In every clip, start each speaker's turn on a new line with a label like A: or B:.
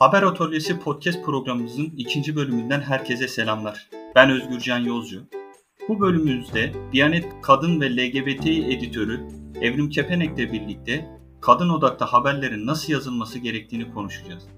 A: Haber Atölyesi podcast programımızın ikinci bölümünden herkese selamlar. Ben Özgürcan Yolcu. Bu bölümümüzde Diyanet Kadın ve LGBT editörü Evrim Kepenek'le birlikte kadın odaklı haberlerin nasıl yazılması gerektiğini konuşacağız.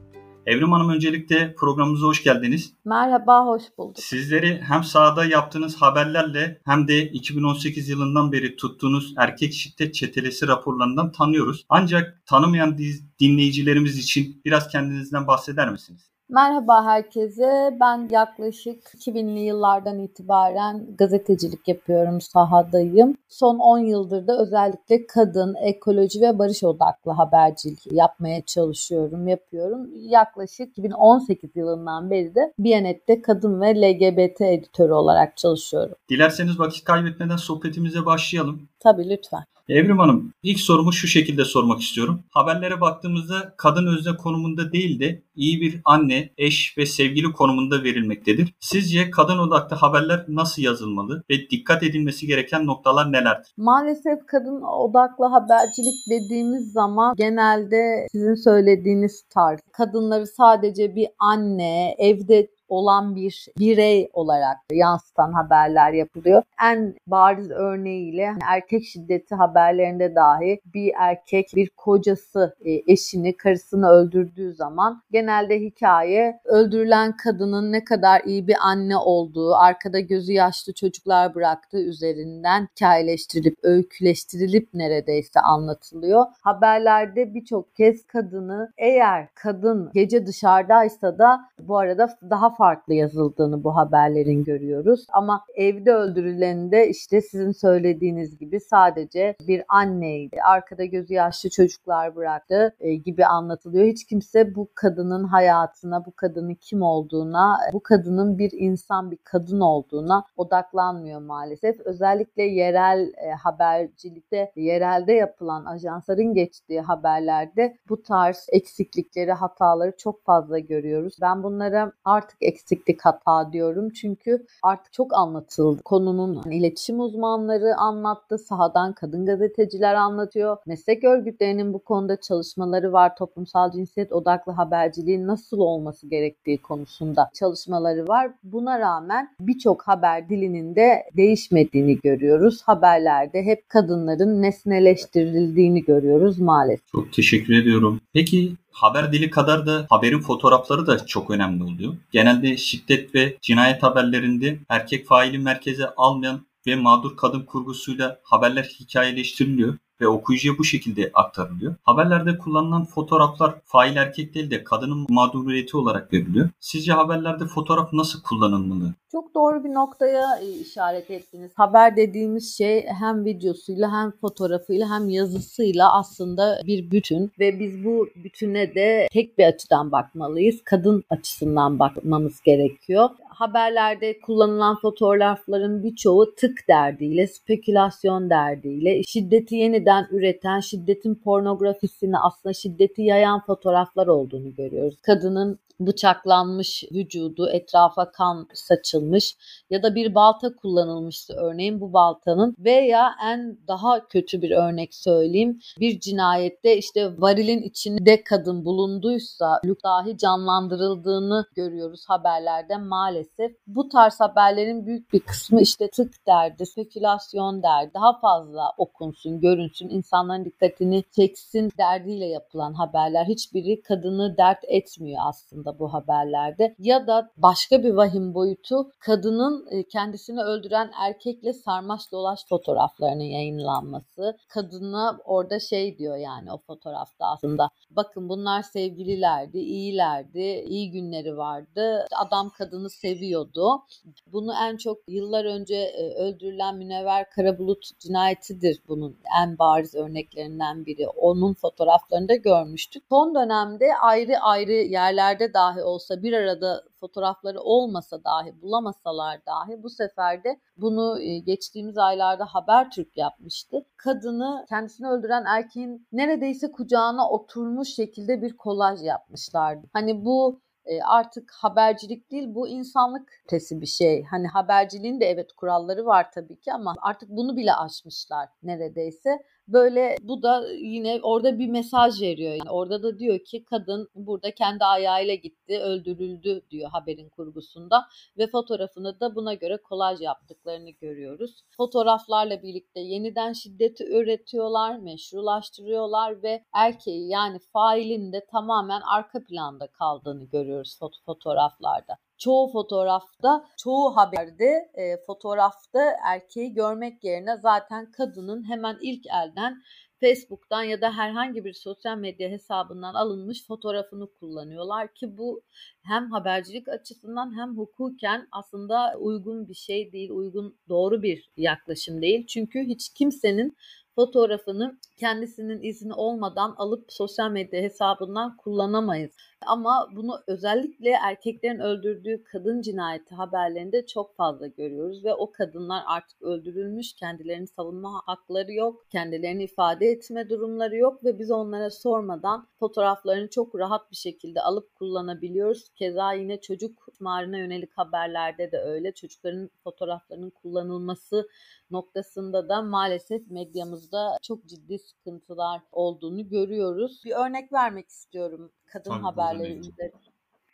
A: Evrim Hanım öncelikle programımıza hoş geldiniz.
B: Merhaba, hoş bulduk.
A: Sizleri hem sahada yaptığınız haberlerle hem de 2018 yılından beri tuttuğunuz erkek şiddet çetelesi raporlarından tanıyoruz. Ancak tanımayan dinleyicilerimiz için biraz kendinizden bahseder misiniz?
B: Merhaba herkese. Ben yaklaşık 2000'li yıllardan itibaren gazetecilik yapıyorum, sahadayım. Son 10 yıldır da özellikle kadın, ekoloji ve barış odaklı habercilik yapmaya çalışıyorum, yapıyorum. Yaklaşık 2018 yılından beri de Biyanet'te kadın ve LGBT editörü olarak çalışıyorum.
A: Dilerseniz vakit kaybetmeden sohbetimize başlayalım.
B: Tabii lütfen.
A: Evrim Hanım, ilk sorumu şu şekilde sormak istiyorum. Haberlere baktığımızda kadın özne konumunda değil de iyi bir anne, eş ve sevgili konumunda verilmektedir. Sizce kadın odaklı haberler nasıl yazılmalı ve dikkat edilmesi gereken noktalar nelerdir?
B: Maalesef kadın odaklı habercilik dediğimiz zaman genelde sizin söylediğiniz tarz. Kadınları sadece bir anne, evde olan bir birey olarak yansıtan haberler yapılıyor. En bariz örneğiyle hani erkek şiddeti haberlerinde dahi bir erkek bir kocası e, eşini, karısını öldürdüğü zaman genelde hikaye öldürülen kadının ne kadar iyi bir anne olduğu, arkada gözü yaşlı çocuklar bıraktığı üzerinden hikayeleştirilip, öyküleştirilip neredeyse anlatılıyor. Haberlerde birçok kez kadını eğer kadın gece dışarıdaysa da bu arada daha farklı yazıldığını bu haberlerin görüyoruz. Ama evde öldürüleninde işte sizin söylediğiniz gibi sadece bir anneydi. Arkada gözü yaşlı çocuklar bıraktı e, gibi anlatılıyor. Hiç kimse bu kadının hayatına, bu kadının kim olduğuna, bu kadının bir insan, bir kadın olduğuna odaklanmıyor maalesef. Özellikle yerel e, habercilikte, yerelde yapılan ajansların geçtiği haberlerde bu tarz eksiklikleri, hataları çok fazla görüyoruz. Ben bunlara artık eksiklik hata diyorum. Çünkü artık çok anlatıldı. Konunun hani iletişim uzmanları anlattı. Sahadan kadın gazeteciler anlatıyor. Meslek örgütlerinin bu konuda çalışmaları var. Toplumsal cinsiyet odaklı haberciliğin nasıl olması gerektiği konusunda çalışmaları var. Buna rağmen birçok haber dilinin de değişmediğini görüyoruz. Haberlerde hep kadınların nesneleştirildiğini görüyoruz maalesef.
A: Çok teşekkür ediyorum. Peki haber dili kadar da haberin fotoğrafları da çok önemli oluyor. Genelde şiddet ve cinayet haberlerinde erkek faili merkeze almayan ve mağdur kadın kurgusuyla haberler hikayeleştiriliyor ve okuyucuya bu şekilde aktarılıyor. Haberlerde kullanılan fotoğraflar fail erkek değil de kadının mağduriyeti olarak veriliyor. Sizce haberlerde fotoğraf nasıl kullanılmalı?
B: Çok doğru bir noktaya e, işaret ettiniz. Haber dediğimiz şey hem videosuyla hem fotoğrafıyla hem yazısıyla aslında bir bütün ve biz bu bütüne de tek bir açıdan bakmalıyız. Kadın açısından bakmamız gerekiyor. Haberlerde kullanılan fotoğrafların birçoğu tık derdiyle, spekülasyon derdiyle, şiddeti yeniden üreten, şiddetin pornografisini aslında şiddeti yayan fotoğraflar olduğunu görüyoruz. Kadının bıçaklanmış vücudu, etrafa kan saçılmış ya da bir balta kullanılmıştı örneğin bu baltanın veya en daha kötü bir örnek söyleyeyim. Bir cinayette işte varilin içinde kadın bulunduysa dahi canlandırıldığını görüyoruz haberlerde maalesef. Bu tarz haberlerin büyük bir kısmı işte tık derdi, spekülasyon derdi, daha fazla okunsun, görünsün, insanların dikkatini çeksin derdiyle yapılan haberler. Hiçbiri kadını dert etmiyor aslında bu haberlerde ya da başka bir vahim boyutu kadının e, kendisini öldüren erkekle sarmaş dolaş fotoğraflarının yayınlanması. Kadına orada şey diyor yani o fotoğrafta aslında bakın bunlar sevgililerdi, iyilerdi, iyi günleri vardı. Adam kadını seviyordu. Bunu en çok yıllar önce e, öldürülen Münevver Karabulut cinayetidir bunun en bariz örneklerinden biri. Onun fotoğraflarında görmüştük. Son dönemde ayrı ayrı yerlerde dahi olsa bir arada fotoğrafları olmasa dahi bulamasalar dahi bu sefer de bunu e, geçtiğimiz aylarda Habertürk yapmıştı. Kadını kendisini öldüren erkeğin neredeyse kucağına oturmuş şekilde bir kolaj yapmışlardı. Hani bu e, artık habercilik değil bu insanlık tesi bir şey. Hani haberciliğin de evet kuralları var tabii ki ama artık bunu bile aşmışlar neredeyse. Böyle bu da yine orada bir mesaj veriyor. Yani orada da diyor ki kadın burada kendi ayağıyla gitti, öldürüldü diyor haberin kurgusunda ve fotoğrafını da buna göre kolaj yaptıklarını görüyoruz. Fotoğraflarla birlikte yeniden şiddeti üretiyorlar, meşrulaştırıyorlar ve erkeği yani failin de tamamen arka planda kaldığını görüyoruz foto fotoğraflarda çoğu fotoğrafta, çoğu haberde e, fotoğrafta erkeği görmek yerine zaten kadının hemen ilk elden Facebook'tan ya da herhangi bir sosyal medya hesabından alınmış fotoğrafını kullanıyorlar ki bu hem habercilik açısından hem hukuken aslında uygun bir şey değil, uygun doğru bir yaklaşım değil. Çünkü hiç kimsenin fotoğrafını kendisinin izni olmadan alıp sosyal medya hesabından kullanamayız. Ama bunu özellikle erkeklerin öldürdüğü kadın cinayeti haberlerinde çok fazla görüyoruz ve o kadınlar artık öldürülmüş, kendilerini savunma hakları yok, kendilerini ifade etme durumları yok ve biz onlara sormadan fotoğraflarını çok rahat bir şekilde alıp kullanabiliyoruz. Keza yine çocuk istismarına yönelik haberlerde de öyle. Çocukların fotoğraflarının kullanılması noktasında da maalesef medyamızda çok ciddi sıkıntılar olduğunu görüyoruz. Bir örnek vermek istiyorum kadın Tabii, haberleri üzerinde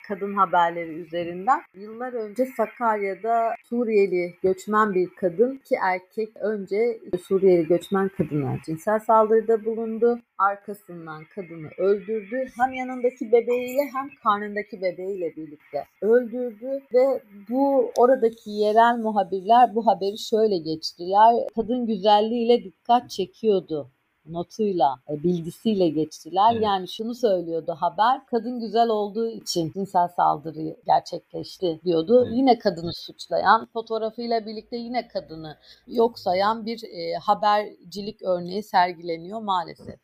B: kadın haberleri üzerinden. Yıllar önce Sakarya'da Suriyeli göçmen bir kadın ki erkek önce Suriyeli göçmen kadına cinsel saldırıda bulundu. Arkasından kadını öldürdü. Hem yanındaki bebeğiyle hem karnındaki bebeğiyle birlikte öldürdü ve bu oradaki yerel muhabirler bu haberi şöyle geçtiler. Kadın güzelliğiyle dikkat çekiyordu notuyla, e, bilgisiyle geçtiler. Evet. Yani şunu söylüyordu haber, kadın güzel olduğu için cinsel saldırı gerçekleşti diyordu. Evet. Yine kadını suçlayan, fotoğrafıyla birlikte yine kadını yok sayan bir e, habercilik örneği sergileniyor maalesef.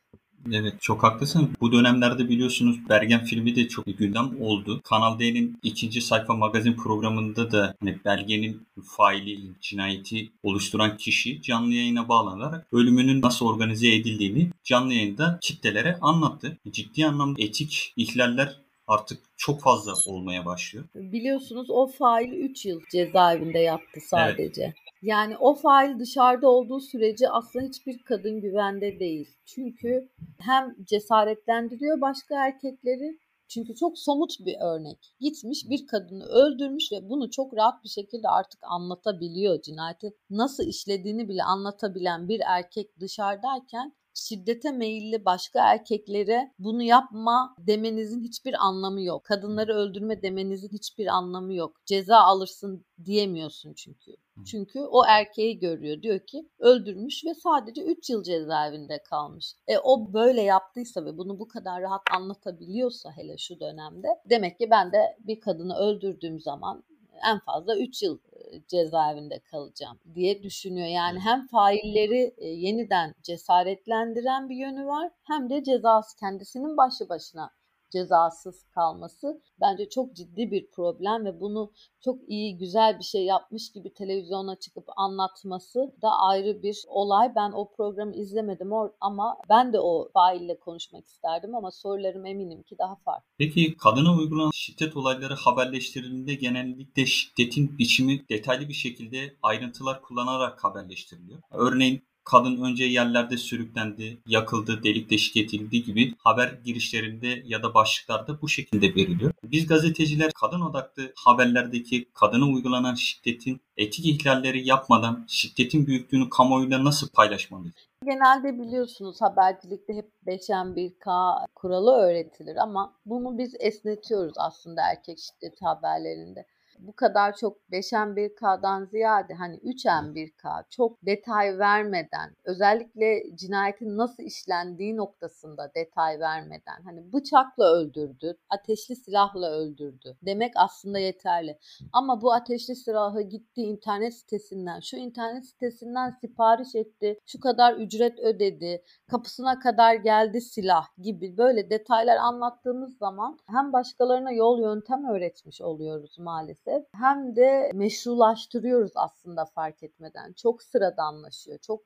A: Evet çok haklısın. Bu dönemlerde biliyorsunuz Bergen filmi de çok gündem oldu. Kanal D'nin ikinci sayfa magazin programında da hani Bergen'in faili cinayeti oluşturan kişi canlı yayına bağlanarak ölümünün nasıl organize edildiğini canlı yayında kitlelere anlattı. Ciddi anlamda etik ihlaller artık çok fazla olmaya başlıyor.
B: Biliyorsunuz o fail 3 yıl cezaevinde yattı sadece. Evet. Yani o fail dışarıda olduğu sürece aslında hiçbir kadın güvende değil. Çünkü hem cesaretlendiriyor başka erkekleri çünkü çok somut bir örnek. Gitmiş bir kadını öldürmüş ve bunu çok rahat bir şekilde artık anlatabiliyor. Cinayeti nasıl işlediğini bile anlatabilen bir erkek dışarıdayken şiddete meyilli başka erkeklere bunu yapma demenizin hiçbir anlamı yok. Kadınları öldürme demenizin hiçbir anlamı yok. Ceza alırsın diyemiyorsun çünkü. Çünkü o erkeği görüyor. Diyor ki öldürmüş ve sadece 3 yıl cezaevinde kalmış. E o böyle yaptıysa ve bunu bu kadar rahat anlatabiliyorsa hele şu dönemde demek ki ben de bir kadını öldürdüğüm zaman en fazla 3 yıl cezaevinde kalacağım diye düşünüyor. Yani hem failleri yeniden cesaretlendiren bir yönü var hem de cezası kendisinin başlı başına cezasız kalması bence çok ciddi bir problem ve bunu çok iyi güzel bir şey yapmış gibi televizyona çıkıp anlatması da ayrı bir olay. Ben o programı izlemedim ama ben de o faille konuşmak isterdim ama sorularım eminim ki daha farklı.
A: Peki kadına uygulanan şiddet olayları haberleştirildiğinde genellikle şiddetin biçimi detaylı bir şekilde ayrıntılar kullanarak haberleştiriliyor. Örneğin kadın önce yerlerde sürüklendi, yakıldı, delik deşik edildi gibi haber girişlerinde ya da başlıklarda bu şekilde veriliyor. Biz gazeteciler kadın odaklı haberlerdeki kadına uygulanan şiddetin etik ihlalleri yapmadan şiddetin büyüklüğünü kamuoyuyla nasıl paylaşmalıyız?
B: Genelde biliyorsunuz habercilikte hep 5'en 1K kuralı öğretilir ama bunu biz esnetiyoruz aslında erkek şiddeti haberlerinde bu kadar çok 5'en 1K'dan ziyade hani 3'en 1K çok detay vermeden özellikle cinayetin nasıl işlendiği noktasında detay vermeden hani bıçakla öldürdü, ateşli silahla öldürdü demek aslında yeterli. Ama bu ateşli silahı gitti internet sitesinden, şu internet sitesinden sipariş etti, şu kadar ücret ödedi, kapısına kadar geldi silah gibi böyle detaylar anlattığımız zaman hem başkalarına yol yöntem öğretmiş oluyoruz maalesef maalesef hem de meşrulaştırıyoruz aslında fark etmeden. Çok sıradanlaşıyor, çok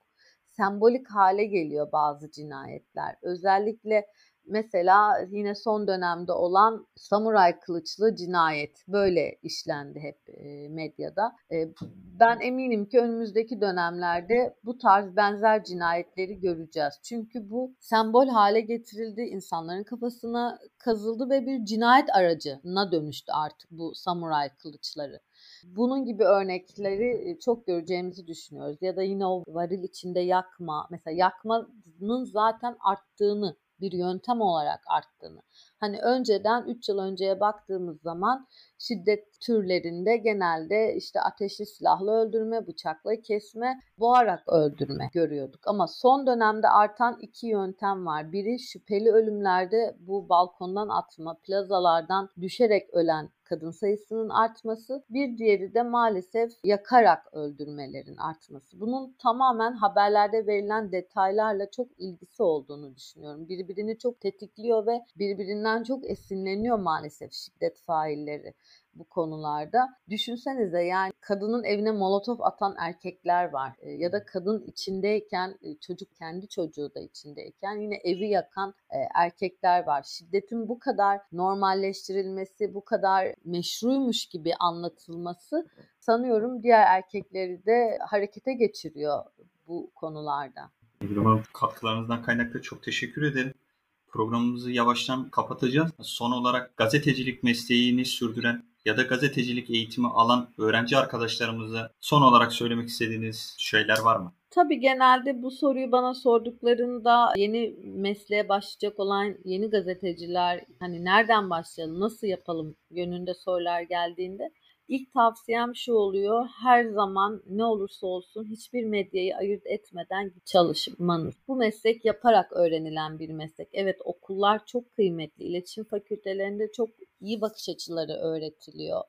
B: sembolik hale geliyor bazı cinayetler. Özellikle Mesela yine son dönemde olan samuray kılıçlı cinayet böyle işlendi hep e, medyada. E, ben eminim ki önümüzdeki dönemlerde bu tarz benzer cinayetleri göreceğiz. Çünkü bu sembol hale getirildi, insanların kafasına kazıldı ve bir cinayet aracına dönüştü artık bu samuray kılıçları. Bunun gibi örnekleri e, çok göreceğimizi düşünüyoruz. Ya da yine o varil içinde yakma, mesela yakmanın zaten arttığını bir yöntem olarak arttığını. Hani önceden 3 yıl önceye baktığımız zaman şiddet türlerinde genelde işte ateşli silahla öldürme, bıçakla kesme, boğarak öldürme görüyorduk. Ama son dönemde artan iki yöntem var. Biri şüpheli ölümlerde bu balkondan atma, plazalardan düşerek ölen kadın sayısının artması, bir diğeri de maalesef yakarak öldürmelerin artması. Bunun tamamen haberlerde verilen detaylarla çok ilgisi olduğunu düşünüyorum. Birbirini çok tetikliyor ve birbirinden çok esinleniyor maalesef şiddet failleri bu konularda. Düşünsenize yani kadının evine molotof atan erkekler var e, ya da kadın içindeyken e, çocuk kendi çocuğu da içindeyken yine evi yakan e, erkekler var. Şiddetin bu kadar normalleştirilmesi, bu kadar meşruymuş gibi anlatılması sanıyorum diğer erkekleri de harekete geçiriyor bu konularda.
A: Katkılarınızdan kaynaklı çok teşekkür ederim. Programımızı yavaştan kapatacağız. Son olarak gazetecilik mesleğini sürdüren ya da gazetecilik eğitimi alan öğrenci arkadaşlarımıza son olarak söylemek istediğiniz şeyler var mı?
B: Tabii genelde bu soruyu bana sorduklarında yeni mesleğe başlayacak olan yeni gazeteciler hani nereden başlayalım, nasıl yapalım yönünde sorular geldiğinde İlk tavsiyem şu oluyor. Her zaman ne olursa olsun hiçbir medyayı ayırt etmeden çalışmanız. Bu meslek yaparak öğrenilen bir meslek. Evet okullar çok kıymetli. İletişim fakültelerinde çok iyi bakış açıları öğretiliyor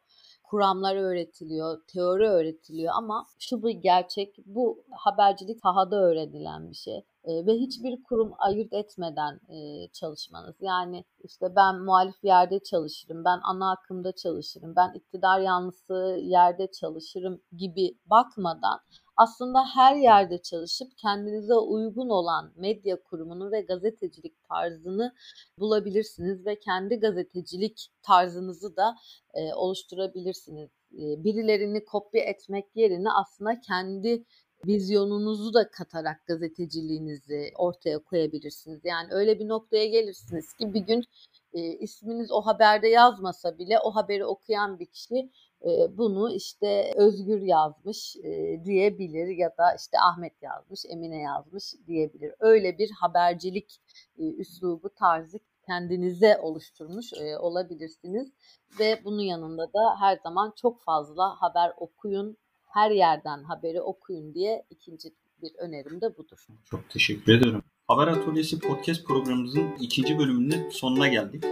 B: kuramlar öğretiliyor, teori öğretiliyor ama şu bir gerçek bu habercilik sahada öğrenilen bir şey ve hiçbir kurum ayırt etmeden e, çalışmanız. Yani işte ben muhalif yerde çalışırım, ben ana akımda çalışırım, ben iktidar yanlısı yerde çalışırım gibi bakmadan aslında her yerde çalışıp kendinize uygun olan medya kurumunu ve gazetecilik tarzını bulabilirsiniz ve kendi gazetecilik tarzınızı da e, oluşturabilirsiniz. E, birilerini kopya etmek yerine aslında kendi vizyonunuzu da katarak gazeteciliğinizi ortaya koyabilirsiniz. Yani öyle bir noktaya gelirsiniz ki bir gün e, isminiz o haberde yazmasa bile o haberi okuyan bir kişi bunu işte Özgür yazmış diyebilir ya da işte Ahmet yazmış, Emine yazmış diyebilir. Öyle bir habercilik üslubu tarzı kendinize oluşturmuş olabilirsiniz ve bunun yanında da her zaman çok fazla haber okuyun, her yerden haberi okuyun diye ikinci bir önerim de budur.
A: Çok teşekkür ederim. Haber Atölyesi podcast programımızın ikinci bölümünün sonuna geldik.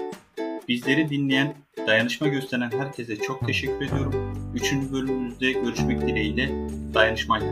A: Bizleri dinleyen, dayanışma gösteren herkese çok teşekkür ediyorum. Üçüncü bölümümüzde görüşmek dileğiyle dayanışmayla.